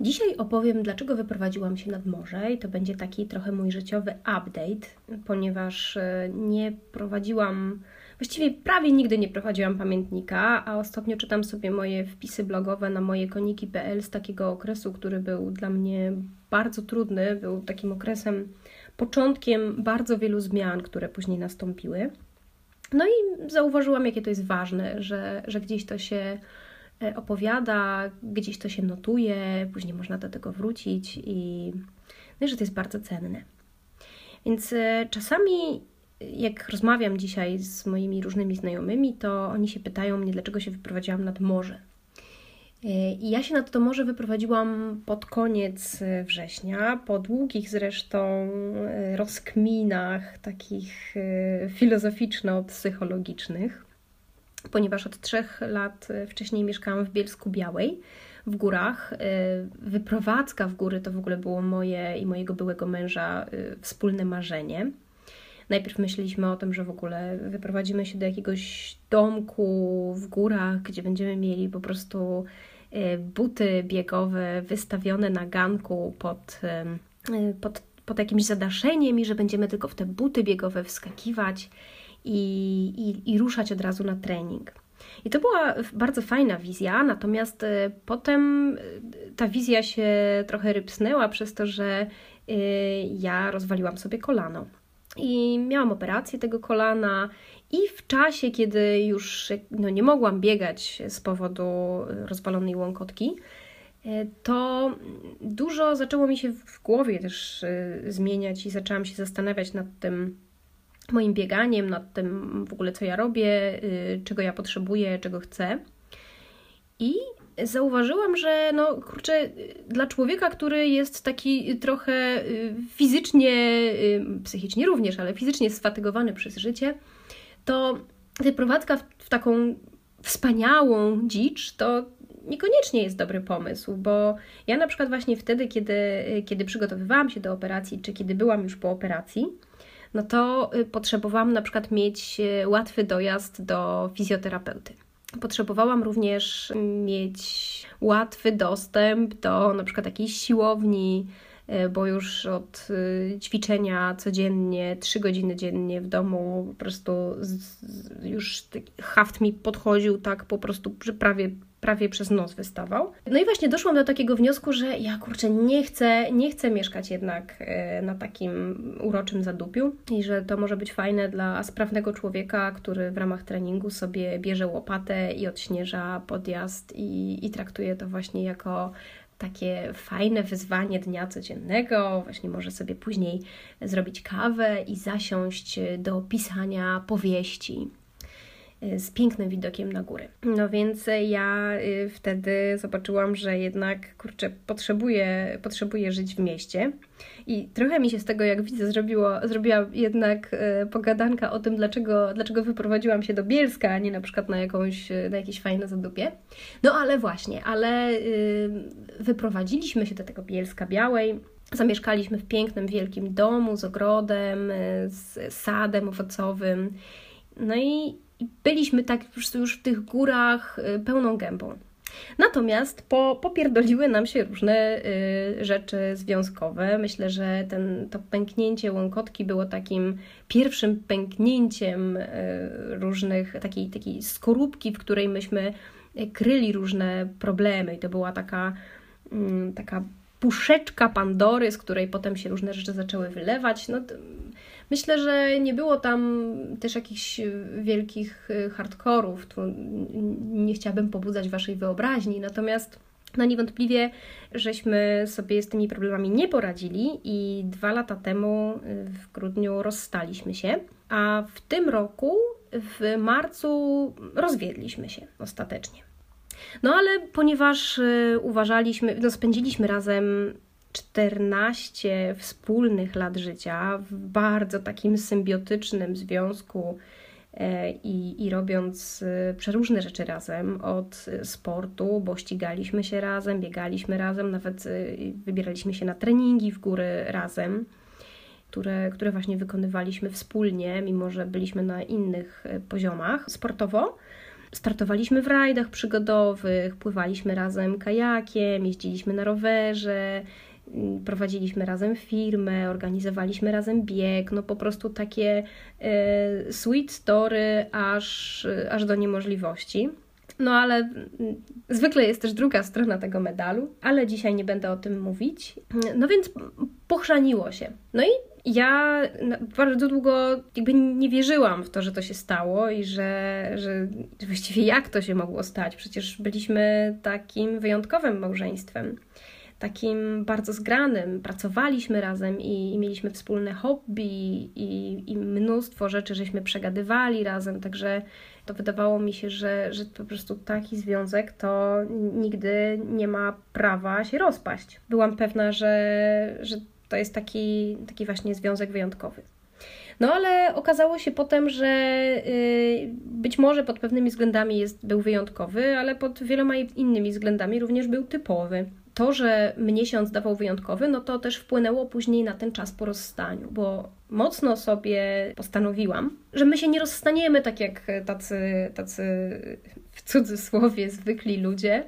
Dzisiaj opowiem, dlaczego wyprowadziłam się nad morze, i to będzie taki trochę mój życiowy update, ponieważ e, nie prowadziłam, właściwie prawie nigdy nie prowadziłam pamiętnika, a ostatnio czytam sobie moje wpisy blogowe na moje koniki.pl z takiego okresu, który był dla mnie bardzo trudny, był takim okresem, początkiem bardzo wielu zmian, które później nastąpiły. No i zauważyłam, jakie to jest ważne, że, że gdzieś to się opowiada, gdzieś to się notuje, później można do tego wrócić i, no i że to jest bardzo cenne. Więc e, czasami, jak rozmawiam dzisiaj z moimi różnymi znajomymi, to oni się pytają mnie, dlaczego się wyprowadziłam nad morze. I ja się nad to morze wyprowadziłam pod koniec e, września, po długich zresztą e, rozkminach takich e, filozoficzno-psychologicznych, ponieważ od trzech lat wcześniej mieszkałam w Bielsku Białej, w górach. Wyprowadzka w góry to w ogóle było moje i mojego byłego męża wspólne marzenie. Najpierw myśleliśmy o tym, że w ogóle wyprowadzimy się do jakiegoś domku w górach, gdzie będziemy mieli po prostu Y, buty biegowe wystawione na ganku pod, y, pod, pod jakimś zadaszeniem i że będziemy tylko w te buty biegowe wskakiwać i, i, i ruszać od razu na trening. I to była bardzo fajna wizja, natomiast y, potem ta wizja się trochę rypsnęła przez to, że ja rozwaliłam sobie kolano. I miałam operację tego kolana, i w czasie, kiedy już no, nie mogłam biegać z powodu rozwalonej łąkotki, to dużo zaczęło mi się w głowie też zmieniać i zaczęłam się zastanawiać nad tym moim bieganiem, nad tym w ogóle, co ja robię, e, czego ja potrzebuję, czego chcę. I zauważyłam, że no kurczę, dla człowieka, który jest taki trochę fizycznie, psychicznie również, ale fizycznie sfatygowany przez życie, to wyprowadzka w, w taką wspaniałą dzicz to niekoniecznie jest dobry pomysł, bo ja na przykład właśnie wtedy, kiedy, kiedy przygotowywałam się do operacji, czy kiedy byłam już po operacji, no to y, potrzebowałam na przykład mieć y, łatwy dojazd do fizjoterapeuty. Potrzebowałam również mieć łatwy dostęp do na przykład jakiejś siłowni, E, bo już od ćwiczenia codziennie, trzy godziny dziennie w domu, po prostu już haft mi podchodził tak po prostu, że prawie prawie przez nos wystawał. No i właśnie doszłam do takiego wniosku, że ja kurczę, nie chcę, nie chcę mieszkać jednak e, na takim uroczym zadupiu i że to może być fajne dla sprawnego człowieka, który w ramach treningu sobie bierze łopatę i odśnieża podjazd i, i traktuje to właśnie jako takie fajne wyzwanie dnia codziennego. Właśnie może sobie później zrobić kawę i zasiąść do pisania powieści z pięknym widokiem na góry. No więc ja y, wtedy zobaczyłam, że jednak kurczę, potrzebuję, potrzebuję żyć w mieście. I trochę mi się z tego, jak widzę, zrobiło, zrobiła jednak e, pogadanka o tym, dlaczego, dlaczego wyprowadziłam się do Bielska, a nie na przykład na, jakąś, na jakieś fajne zadupie. No ale właśnie, ale y, wyprowadziliśmy się do tego Bielska Białej. Zamieszkaliśmy w pięknym, wielkim domu z ogrodem, z sadem owocowym. No i, i byliśmy tak już w tych górach pełną gębą. Natomiast po, popierdoliły nam się różne y, rzeczy związkowe. Myślę, że ten, to pęknięcie łąkotki było takim pierwszym pęknięciem y, różnych, takiej, takiej skorupki, w której myśmy kryli różne problemy. I to była taka, y, taka puszeczka Pandory, z której potem się różne rzeczy zaczęły wylewać. No, Myślę, że nie było tam też jakichś wielkich y, hardkorów. Tu nie chciałabym pobudzać Waszej wyobraźni, natomiast no niewątpliwie żeśmy sobie z tymi problemami nie poradzili i dwa lata temu y, w grudniu rozstaliśmy się, a w tym roku w marcu rozwiedliśmy się ostatecznie. No ale ponieważ y, uważaliśmy, no spędziliśmy razem 14 wspólnych lat życia w bardzo takim symbiotycznym związku e, i, i robiąc e, przeróżne rzeczy razem, od sportu, bo ścigaliśmy się razem, biegaliśmy razem, nawet e, wybieraliśmy się na treningi w góry razem, które, które właśnie wykonywaliśmy wspólnie, mimo że byliśmy na innych poziomach sportowo. startowaliśmy w rajdach przygodowych, pływaliśmy razem kajakiem, jeździliśmy na rowerze, prowadziliśmy razem firmę, organizowaliśmy razem bieg, no po prostu takie e, sweet story aż, aż do niemożliwości. No ale mm, zwykle jest też druga strona tego medalu, ale dzisiaj nie będę o tym mówić. No więc pochrzaniło się. No i ja bardzo długo jakby nie wierzyłam w to, że to się stało i że, że właściwie jak to się mogło stać. Przecież byliśmy takim wyjątkowym małżeństwem, takim bardzo zgranym. Pracowaliśmy razem i, i mieliśmy wspólne hobby i, i mnóstwo rzeczy żeśmy przegadywali razem, także to wydawało mi się, że, że po prostu taki związek to nigdy nie ma prawa się rozpaść. Byłam pewna, że, że to jest taki, taki właśnie związek wyjątkowy. No ale okazało się potem, że y, być może pod pewnymi względami jest, był wyjątkowy, ale pod wieloma innymi względami również był typowy. To, że mnie się on zdawał wyjątkowy, no to też wpłynęło później na ten czas po rozstaniu, bo mocno sobie postanowiłam, że my się nie rozstaniemy tak jak tacy, tacy w cudzysłowie zwykli ludzie,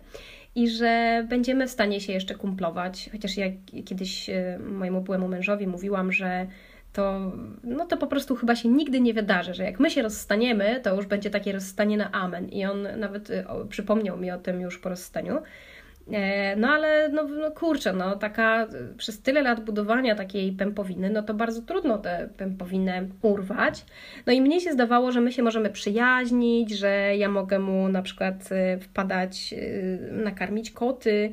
i że będziemy w stanie się jeszcze kumplować. Chociaż ja kiedyś e, mojemu byłemu mężowi mówiłam, że to, no to po prostu chyba się nigdy nie wydarzy, że jak my się rozstaniemy, to już będzie takie rozstanie na amen. I on nawet e, przypomniał mi o tym już po rozstaniu. E, no ale no, no kurczę, no taka przez tyle lat budowania takiej pępowiny, no to bardzo trudno tę pępowinę urwać. No i mnie się zdawało, że my się możemy przyjaźnić, że ja mogę mu na przykład e, wpadać, e, nakarmić koty,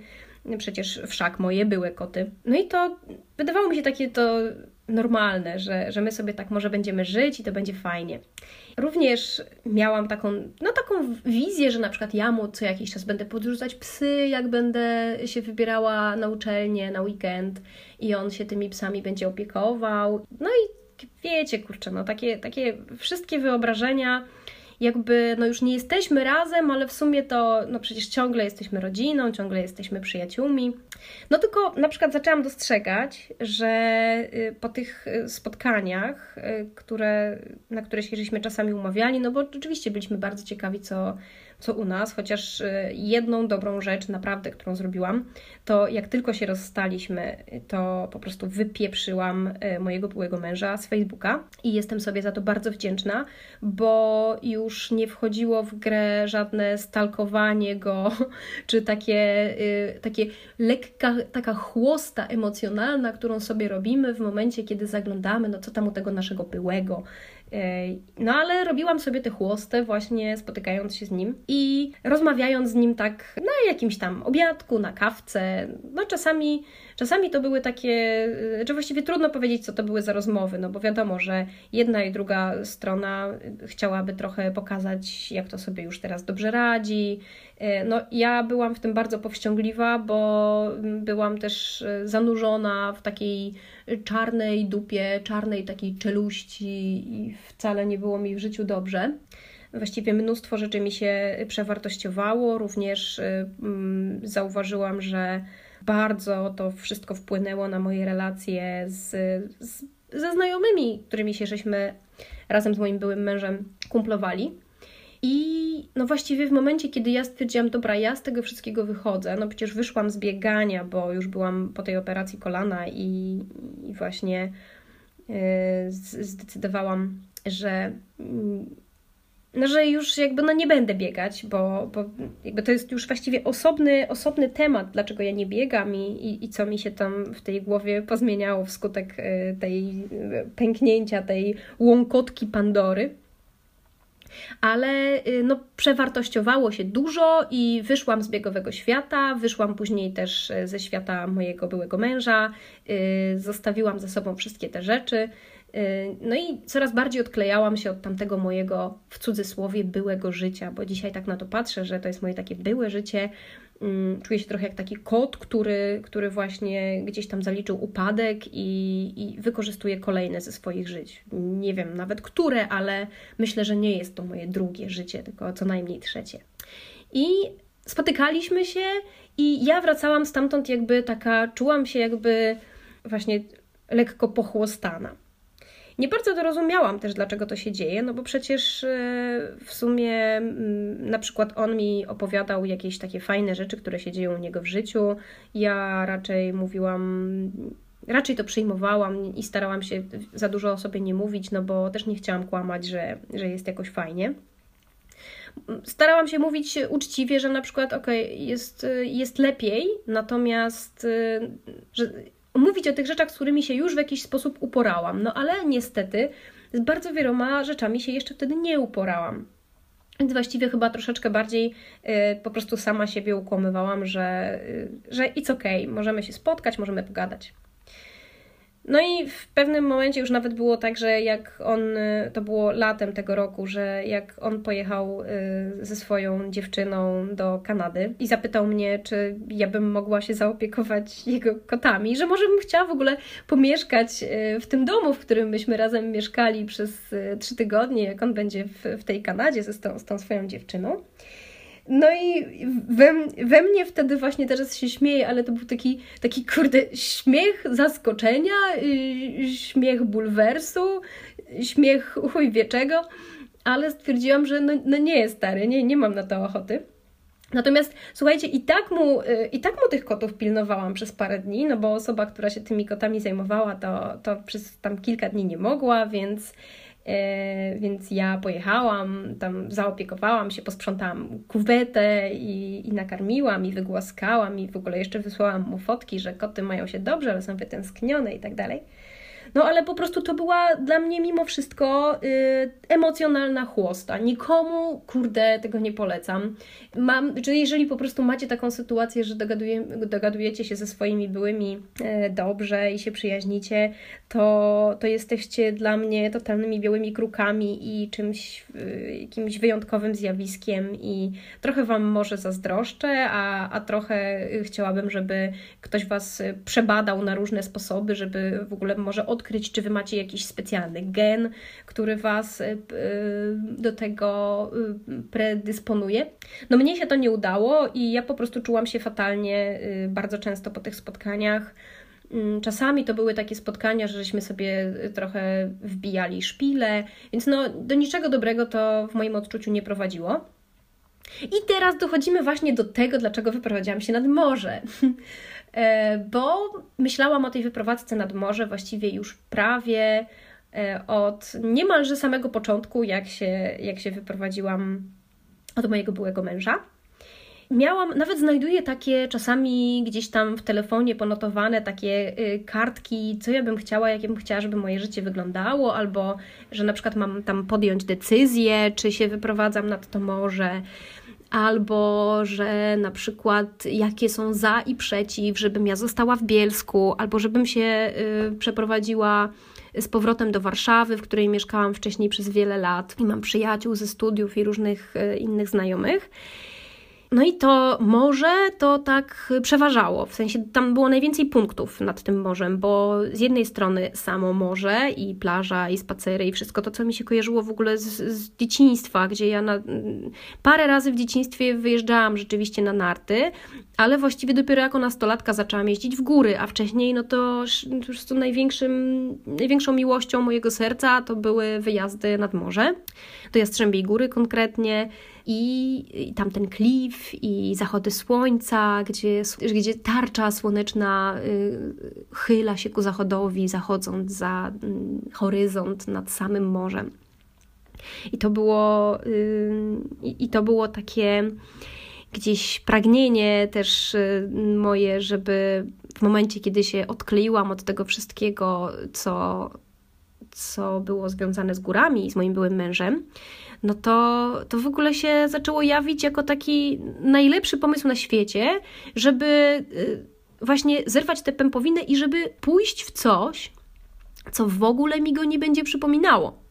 przecież wszak moje były koty. No i to wydawało mi się takie to normalne, że, że my sobie tak może będziemy żyć i to będzie fajnie. Również miałam taką, no taką wizję, że na przykład ja mu co jakiś czas będę podrzucać psy, jak będę się wybierała na uczelnię, na weekend i on się tymi psami będzie opiekował. No i wiecie, kurczę, no takie, takie wszystkie wyobrażenia jakby no już nie jesteśmy razem, ale w sumie to no przecież ciągle jesteśmy rodziną, ciągle jesteśmy przyjaciółmi. No tylko na przykład zaczęłam dostrzegać, że y, po tych y, spotkaniach, y, które, na które się żeśmy czasami umawiali, no bo oczywiście byliśmy bardzo ciekawi, co, co u nas, chociaż y, jedną dobrą rzecz naprawdę, którą zrobiłam, to jak tylko się rozstaliśmy, to po prostu wypieprzyłam y, mojego byłego męża z Facebooka i jestem sobie za to bardzo wdzięczna, bo już nie wchodziło w grę żadne stalkowanie go, czy takie, y, takie lekka, taka chłosta emocjonalna, którą sobie robimy w momencie, kiedy zaglądamy, no co tam u tego naszego byłego, no ale robiłam sobie te chłosty właśnie spotykając się z nim i rozmawiając z nim tak na jakimś tam obiadku, na kawce. No czasami, czasami to były takie, że właściwie trudno powiedzieć, co to były za rozmowy, no bo wiadomo, że jedna i druga strona chciałaby trochę pokazać, jak to sobie już teraz dobrze radzi. No ja byłam w tym bardzo powściągliwa, bo byłam też zanurzona w takiej czarnej dupie, czarnej takiej czeluści i wcale nie było mi w życiu dobrze. Właściwie mnóstwo rzeczy mi się przewartościowało, również y, mm, zauważyłam, że bardzo to wszystko wpłynęło na moje relacje z, z, ze znajomymi, którymi się żeśmy razem z moim byłym mężem kumplowali. I no właściwie w momencie, kiedy ja stwierdziłam, dobra, ja z tego wszystkiego wychodzę, no przecież wyszłam z biegania, bo już byłam po tej operacji kolana i, i właśnie yy, zdecydowałam, że yy, no, że już jakby no nie będę biegać, bo, bo jakby to jest już właściwie osobny, osobny temat, dlaczego ja nie biegam i, i, i co mi się tam w tej głowie pozmieniało wskutek y, tej y, pęknięcia, tej łąkotki Pandory ale y, no, przewartościowało się dużo i wyszłam z biegowego świata, wyszłam później też y, ze świata mojego byłego męża, y, zostawiłam za sobą wszystkie te rzeczy. No i coraz bardziej odklejałam się od tamtego mojego, w cudzysłowie, byłego życia, bo dzisiaj tak na to patrzę, że to jest moje takie byłe życie, czuję się trochę jak taki kot, który, który właśnie gdzieś tam zaliczył upadek i, i wykorzystuje kolejne ze swoich żyć. Nie wiem nawet które, ale myślę, że nie jest to moje drugie życie, tylko co najmniej trzecie. I spotykaliśmy się i ja wracałam stamtąd jakby taka, czułam się jakby właśnie lekko pochłostana. Nie bardzo dorozumiałam też, dlaczego to się dzieje, no bo przecież w sumie na przykład on mi opowiadał jakieś takie fajne rzeczy, które się dzieją u niego w życiu. Ja raczej mówiłam raczej to przyjmowałam i starałam się za dużo o sobie nie mówić, no bo też nie chciałam kłamać, że, że jest jakoś fajnie. Starałam się mówić uczciwie, że na przykład ok, jest, jest lepiej, natomiast że mówić o tych rzeczach, z którymi się już w jakiś sposób uporałam. No ale niestety z bardzo wieloma rzeczami się jeszcze wtedy nie uporałam. Więc właściwie chyba troszeczkę bardziej y, po prostu sama siebie ukłamywałam, że, y, że it's okay, możemy się spotkać, możemy pogadać. No i w pewnym momencie już nawet było tak, że jak on, to było latem tego roku, że jak on pojechał y, ze swoją dziewczyną do Kanady i zapytał mnie, czy ja bym mogła się zaopiekować jego kotami, że może bym chciała w ogóle pomieszkać y, w tym domu, w którym myśmy razem mieszkali przez y, trzy tygodnie, jak on będzie w, w tej Kanadzie ze, z, tą, z tą swoją dziewczyną. No i we, we mnie wtedy właśnie teraz się śmieje, ale to był taki, taki kurde śmiech zaskoczenia, yy, śmiech bulwersu, śmiech chuj wieczego, ale stwierdziłam, że no, no nie jest stary, nie, nie mam na to ochoty. Natomiast słuchajcie, i tak, mu, y, i tak mu tych kotów pilnowałam przez parę dni, no bo osoba, która się tymi kotami zajmowała, to, to przez tam kilka dni nie mogła, więc więc ja pojechałam, tam zaopiekowałam się, posprzątałam kuwetę i, i nakarmiłam, i wygłaskałam, i w ogóle jeszcze wysłałam mu fotki, że koty mają się dobrze, ale są wytęsknione i tak dalej. No ale po prostu to była dla mnie mimo wszystko y, emocjonalna chłosta. Nikomu, kurde, tego nie polecam. Mam, czyli jeżeli po prostu macie taką sytuację, że dogaduje, dogadujecie się ze swoimi byłymi y, dobrze i się przyjaźnicie, to, to jesteście dla mnie totalnymi białymi krukami i czymś, y, jakimś wyjątkowym zjawiskiem i trochę Wam może zazdroszczę, a, a trochę chciałabym, żeby ktoś Was przebadał na różne sposoby, żeby w ogóle może odkryć, czy wy macie jakiś specjalny gen, który was y, y, do tego y, predysponuje. No mnie się to nie udało i ja po prostu czułam się fatalnie bardzo często po tych spotkaniach. Mm, czasami to były takie spotkania, żeśmy sobie trochę wbijali szpile, więc no, do niczego dobrego to w moim odczuciu nie prowadziło. I teraz dochodzimy właśnie do tego, dlaczego wyprowadziłam się nad morze. E, bo myślałam o tej wyprowadzce nad morze właściwie już prawie e, od niemalże samego początku, jak się, jak się wyprowadziłam od mojego byłego męża. Miałam, nawet znajduję takie czasami gdzieś tam w telefonie ponotowane takie y, kartki, co ja bym chciała, jakie bym chciała, żeby moje życie wyglądało, albo że na przykład mam tam podjąć decyzję, czy się wyprowadzam nad to morze albo że na przykład jakie są za i przeciw, żebym ja została w Bielsku, albo żebym się y, przeprowadziła z powrotem do Warszawy, w której mieszkałam wcześniej przez wiele lat i mam przyjaciół ze studiów i różnych y, innych znajomych. No i to morze to tak przeważało, w sensie tam było najwięcej punktów nad tym morzem, bo z jednej strony samo morze i plaża i spacery i wszystko to, co mi się kojarzyło w ogóle z, z dzieciństwa, gdzie ja na, parę razy w dzieciństwie wyjeżdżałam rzeczywiście na narty, ale właściwie dopiero jako nastolatka zaczęłam jeździć w góry, a wcześniej no to już to największym, największą miłością mojego serca to były wyjazdy nad morze, do Jastrzębiej Góry konkretnie, i, i tam ten klif i zachody słońca, gdzie, gdzie tarcza słoneczna y, chyla się ku zachodowi, zachodząc za y, horyzont nad samym morzem. I to było, y, i to było takie gdzieś pragnienie też y, moje, żeby w momencie, kiedy się odkleiłam od tego wszystkiego, co, co było związane z górami i z moim byłym mężem, no to, to w ogóle się zaczęło jawić jako taki najlepszy pomysł na świecie, żeby y, właśnie zerwać te pępowiny i żeby pójść w coś, co w ogóle mi go nie będzie przypominało.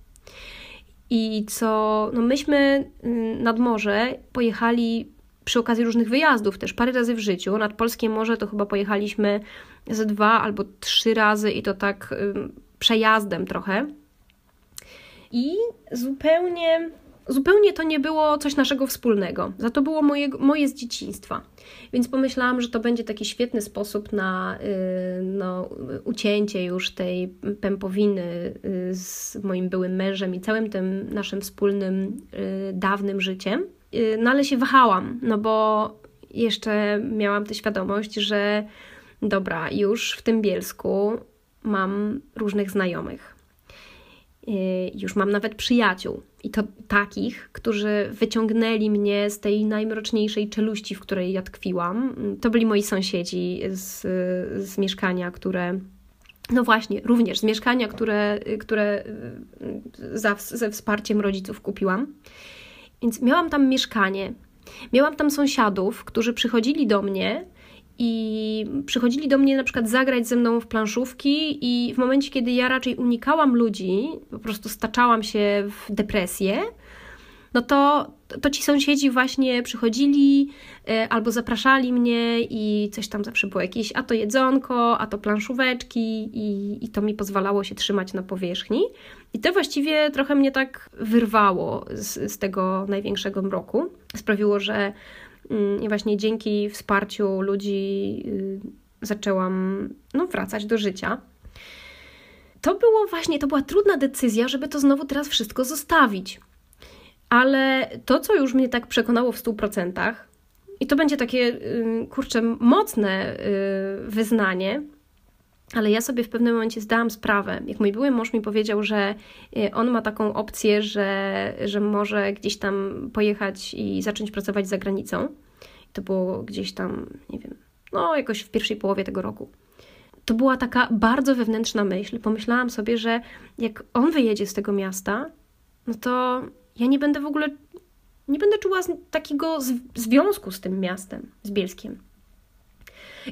I co, no myśmy y, nad morze pojechali przy okazji różnych wyjazdów, też parę razy w życiu. Nad Polskie Morze to chyba pojechaliśmy ze dwa albo trzy razy i to tak y, przejazdem trochę. I zupełnie zupełnie to nie było coś naszego wspólnego. Za to było moje, moje z dzieciństwa. Więc pomyślałam, że to będzie taki świetny sposób na y, no, ucięcie już tej pępowiny y, z moim byłym mężem i całym tym naszym wspólnym, y, dawnym życiem. No ale się wahałam, no bo jeszcze miałam tę świadomość, że dobra, już w tym Bielsku mam różnych znajomych. Już mam nawet przyjaciół. I to takich, którzy wyciągnęli mnie z tej najmroczniejszej czeluści, w której ja tkwiłam. To byli moi sąsiedzi z, z mieszkania, które no właśnie, również z mieszkania, które, które za, ze wsparciem rodziców kupiłam. Więc miałam tam mieszkanie, miałam tam sąsiadów, którzy przychodzili do mnie i przychodzili do mnie na przykład zagrać ze mną w planszówki i w momencie, kiedy ja raczej unikałam ludzi, po prostu staczałam się w depresję, no to, to ci sąsiedzi właśnie przychodzili e, albo zapraszali mnie i coś tam zawsze było jakieś, a to jedzonko, a to planszóweczki i, i to mi pozwalało się trzymać na powierzchni. I to właściwie trochę mnie tak wyrwało z, z tego największego mroku. Sprawiło, że i właśnie dzięki wsparciu ludzi y, zaczęłam no, wracać do życia. To było właśnie, to była trudna decyzja, żeby to znowu teraz wszystko zostawić ale to, co już mnie tak przekonało w 100%, i to będzie takie, y, kurczę, mocne y, wyznanie, ale ja sobie w pewnym momencie zdałam sprawę, jak mój były mąż mi powiedział, że y, on ma taką opcję, że, że może gdzieś tam pojechać i zacząć pracować za granicą. To było gdzieś tam, nie wiem, no jakoś w pierwszej połowie tego roku. To była taka bardzo wewnętrzna myśl. Pomyślałam sobie, że jak on wyjedzie z tego miasta, no to ja nie będę w ogóle, nie będę czuła takiego związku z tym miastem, z Bielskiem.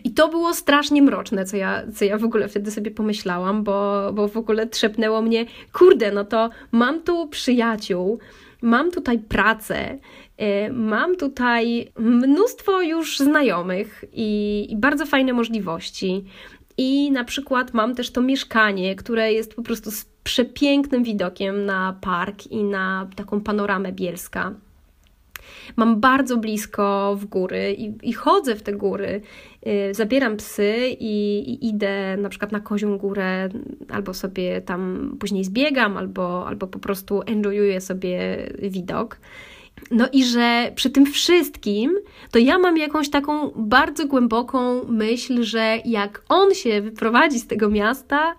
I to było strasznie mroczne, co ja, co ja w ogóle wtedy sobie pomyślałam, bo, bo w ogóle trzepnęło mnie, kurde, no to mam tu przyjaciół, mam tutaj pracę, y, mam tutaj mnóstwo już znajomych i, i bardzo fajne możliwości. I na przykład mam też to mieszkanie, które jest po prostu z przepięknym widokiem na park i na taką panoramę Bielska. Mam bardzo blisko w góry i, i chodzę w te góry. Yy, zabieram psy i, i, idę na przykład na Kozią Górę, albo sobie tam później zbiegam, albo, albo po prostu enjoyuję sobie widok. No i że przy tym wszystkim, to ja mam jakąś taką bardzo głęboką myśl, że jak on się wyprowadzi z tego miasta,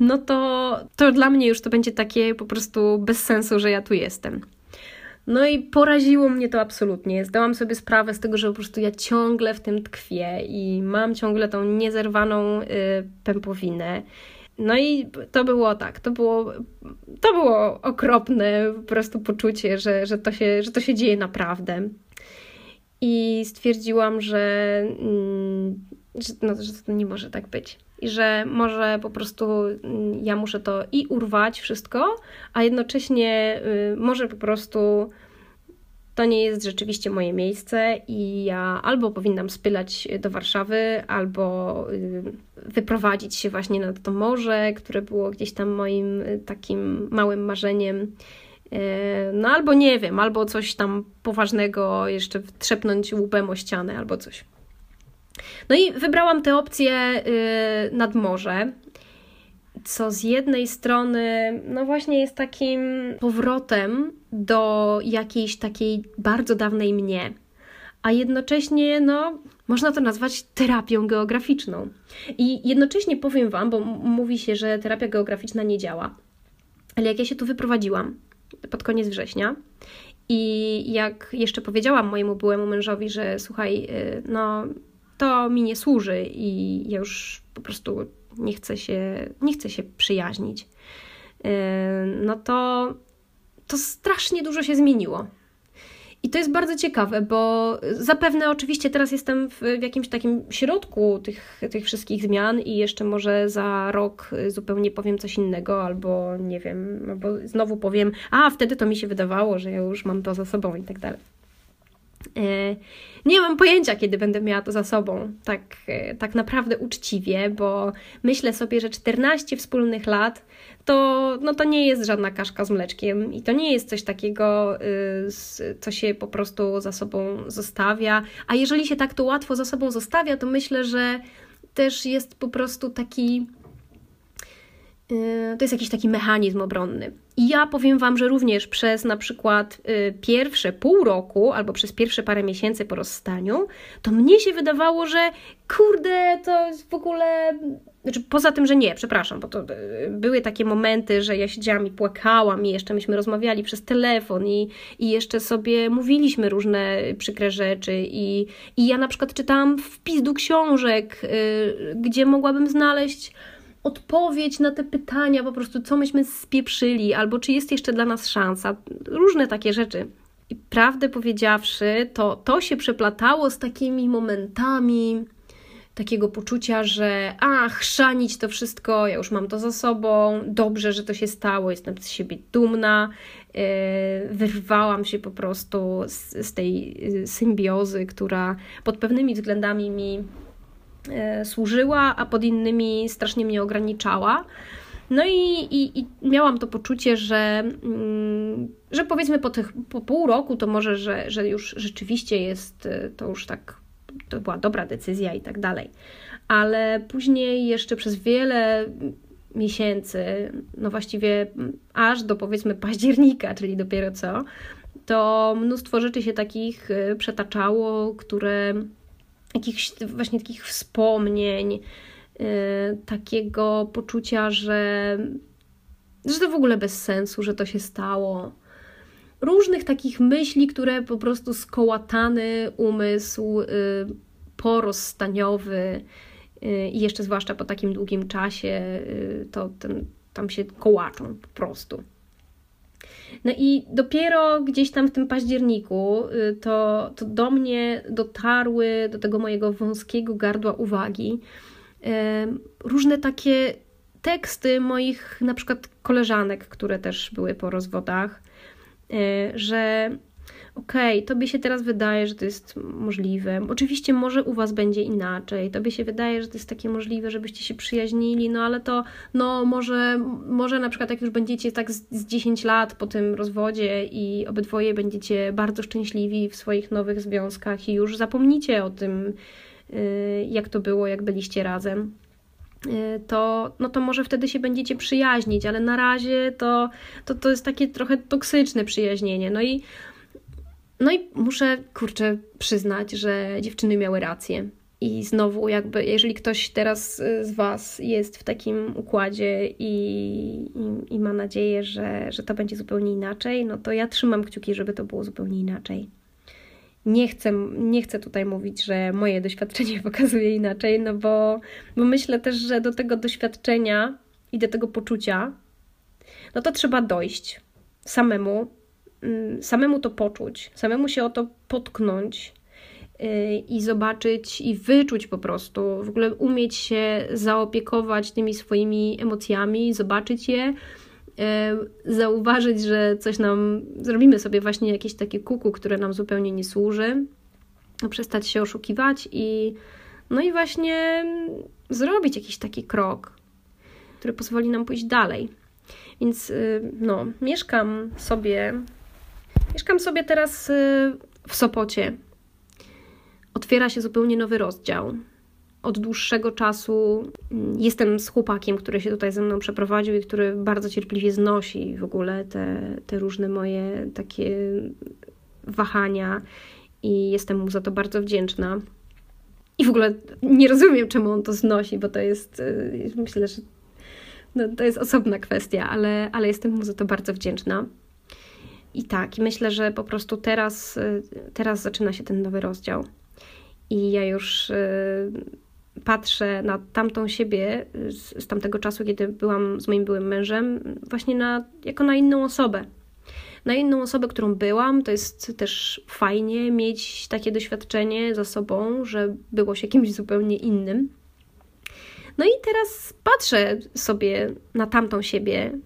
no to, to dla mnie już to będzie takie po prostu bez sensu, że ja tu jestem. No i poraziło mnie to absolutnie. Zdałam sobie sprawę z tego, że po prostu ja ciągle w tym tkwię i mam ciągle tą niezerwaną y, pępowinę. No i to było tak, to było, to było okropne po prostu poczucie, że, że, to się, że to się dzieje naprawdę. I stwierdziłam, że, mm, że, no, że to nie może tak być. I że może po prostu mm, ja muszę to i urwać wszystko, a jednocześnie y, może po prostu to nie jest rzeczywiście moje miejsce i ja albo powinnam spylać do Warszawy, albo y, wyprowadzić się właśnie na to morze, które było gdzieś tam moim y, takim małym marzeniem. No albo nie wiem, albo coś tam poważnego, jeszcze trzepnąć łupem o ścianę albo coś. No i wybrałam tę opcję nad morze, co z jednej strony, no właśnie jest takim powrotem do jakiejś takiej bardzo dawnej mnie, a jednocześnie, no, można to nazwać terapią geograficzną. I jednocześnie powiem Wam, bo mówi się, że terapia geograficzna nie działa, ale jak ja się tu wyprowadziłam pod koniec września i jak jeszcze powiedziałam mojemu byłemu mężowi, że słuchaj, y, no, to mi nie służy i ja już po prostu nie chcę się, nie chcę się przyjaźnić, y, no to, to strasznie dużo się zmieniło. I to jest bardzo ciekawe, bo zapewne oczywiście teraz jestem w, w, jakimś takim środku tych, tych wszystkich zmian i jeszcze może za rok zupełnie powiem coś innego, albo nie wiem, albo znowu powiem, a wtedy to mi się wydawało, że ja już mam to za sobą i tak dalej. E, nie mam pojęcia, kiedy będę miała to za sobą, tak, e, tak naprawdę uczciwie, bo myślę sobie, że 14 wspólnych lat to, no to nie jest żadna kaszka z mleczkiem i to nie jest coś takiego, y, co się po prostu za sobą zostawia. A jeżeli się tak to łatwo za sobą zostawia, to myślę, że też jest po prostu taki Y, to jest jakiś taki mechanizm obronny. I ja powiem Wam, że również przez na przykład y, pierwsze pół roku albo przez pierwsze parę miesięcy po rozstaniu, to mnie się wydawało, że kurde, to w ogóle. Znaczy, poza tym, że nie, przepraszam, bo to y, były takie momenty, że ja siedziałam i płakałam, i jeszcze myśmy rozmawiali przez telefon, i, i jeszcze sobie mówiliśmy różne przykre rzeczy. I, I ja na przykład czytałam wpis do książek, gdzie mogłabym znaleźć odpowiedź na te pytania, po prostu co myśmy spieprzyli, albo czy jest jeszcze dla nas szansa. Różne takie rzeczy. I prawdę powiedziawszy, to, to się przeplatało z takimi momentami takiego poczucia, że ach, chrzanić to wszystko, ja już mam to za sobą, dobrze, że to się stało, jestem z siebie dumna. Yy, wyrwałam się po prostu z, z tej yy, symbiozy, która pod pewnymi względami mi E, służyła, a pod innymi strasznie mnie ograniczała. No i, i, i, miałam to poczucie, że, mm, że powiedzmy po, tych, po pół roku to może, że, że już rzeczywiście jest e, to już tak, to była dobra decyzja i tak dalej. Ale później jeszcze przez wiele miesięcy, no właściwie aż do powiedzmy października, czyli dopiero co, to mnóstwo rzeczy się takich e, przetaczało, które jakichś właśnie takich wspomnień, yy, takiego poczucia, że, że to w ogóle bez sensu, że to się stało. Różnych takich myśli, które po prostu skołatany umysł yy, porozstaniowy yy, i jeszcze zwłaszcza po takim długim czasie, y, to ten, tam się kołaczą po prostu. No i dopiero gdzieś tam w tym październiku y, to, to do mnie dotarły, do tego mojego wąskiego gardła uwagi, różne takie teksty moich na przykład koleżanek, które też były po rozwodach, y, że okej, okay, tobie się teraz wydaje, że to jest możliwe. Oczywiście może u was będzie inaczej. Tobie się wydaje, że to jest takie możliwe, żebyście się przyjaźnili, no ale to no może, może na przykład jak już będziecie tak z, z 10 lat po tym rozwodzie i obydwoje będziecie bardzo szczęśliwi w swoich nowych związkach i już zapomnicie o tym, y, jak to było, jak byliście razem y, to, no to może wtedy się będziecie przyjaźnić, ale na razie to, to, to jest takie trochę toksyczne przyjaźnienie. No i no i muszę, kurczę, przyznać, że dziewczyny miały rację. I znowu, jakby, jeżeli ktoś teraz y, z Was jest w takim układzie i, i, i, ma nadzieję, że, że to będzie zupełnie inaczej, no to ja trzymam kciuki, żeby to było zupełnie inaczej. Nie chcę, nie chcę tutaj mówić, że moje doświadczenie pokazuje inaczej, no bo, bo myślę też, że do tego doświadczenia i do tego poczucia, no to trzeba dojść samemu, samemu to poczuć, samemu się o to potknąć y, i zobaczyć i wyczuć po prostu, w ogóle umieć się zaopiekować tymi swoimi emocjami, zobaczyć je, y, zauważyć, że coś nam, zrobimy sobie właśnie jakieś takie kuku, które nam zupełnie nie służy, przestać się oszukiwać i no i właśnie zrobić jakiś taki krok, który pozwoli nam pójść dalej. Więc y, no, mieszkam sobie Mieszkam sobie teraz y, w Sopocie. Otwiera się zupełnie nowy rozdział. Od dłuższego czasu mm, jestem z chłopakiem, który się tutaj ze mną przeprowadził i który bardzo cierpliwie znosi w ogóle te, te różne moje takie wahania i jestem mu za to bardzo wdzięczna. I w ogóle nie rozumiem, czemu on to znosi, bo to jest, y, myślę, że no, to jest osobna kwestia, ale, ale jestem mu za to bardzo wdzięczna. I tak, myślę, że po prostu teraz, y, teraz zaczyna się ten nowy rozdział. I ja już y, patrzę na tamtą siebie z, z tamtego czasu, kiedy byłam z moim byłym mężem, właśnie na, jako na inną osobę. Na inną osobę, którą byłam, to jest też fajnie mieć takie doświadczenie za sobą, że było się kimś zupełnie innym. No i teraz patrzę sobie na tamtą siebie,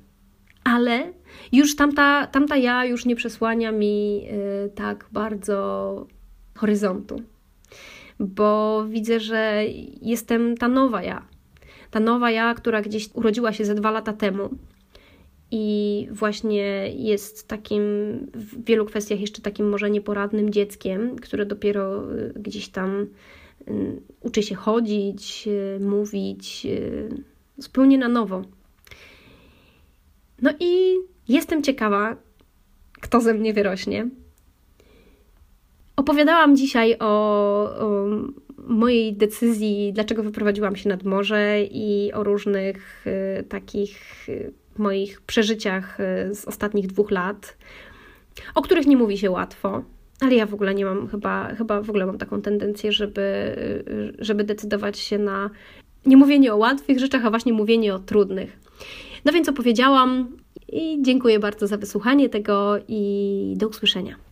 ale już tamta, tamta ja już nie przesłania mi y, tak bardzo horyzontu, bo widzę, że jestem ta nowa ja. Ta nowa ja, która gdzieś urodziła się ze dwa lata temu i właśnie jest takim w wielu kwestiach jeszcze takim może nieporadnym dzieckiem, które dopiero y, gdzieś tam y, uczy się chodzić, mówić zupełnie na nowo. No i jestem ciekawa, kto ze mnie wyrośnie. Opowiadałam dzisiaj o, o, mojej decyzji, dlaczego wyprowadziłam się nad morze i o różnych y, takich y, moich przeżyciach y, z ostatnich dwóch lat, o których nie mówi się łatwo. Ale ja w ogóle nie mam, chyba, chyba w ogóle mam taką tendencję, żeby, żeby decydować się na nie mówienie o łatwych rzeczach, a właśnie mówienie o trudnych. No więc opowiedziałam i dziękuję bardzo za wysłuchanie tego i do usłyszenia.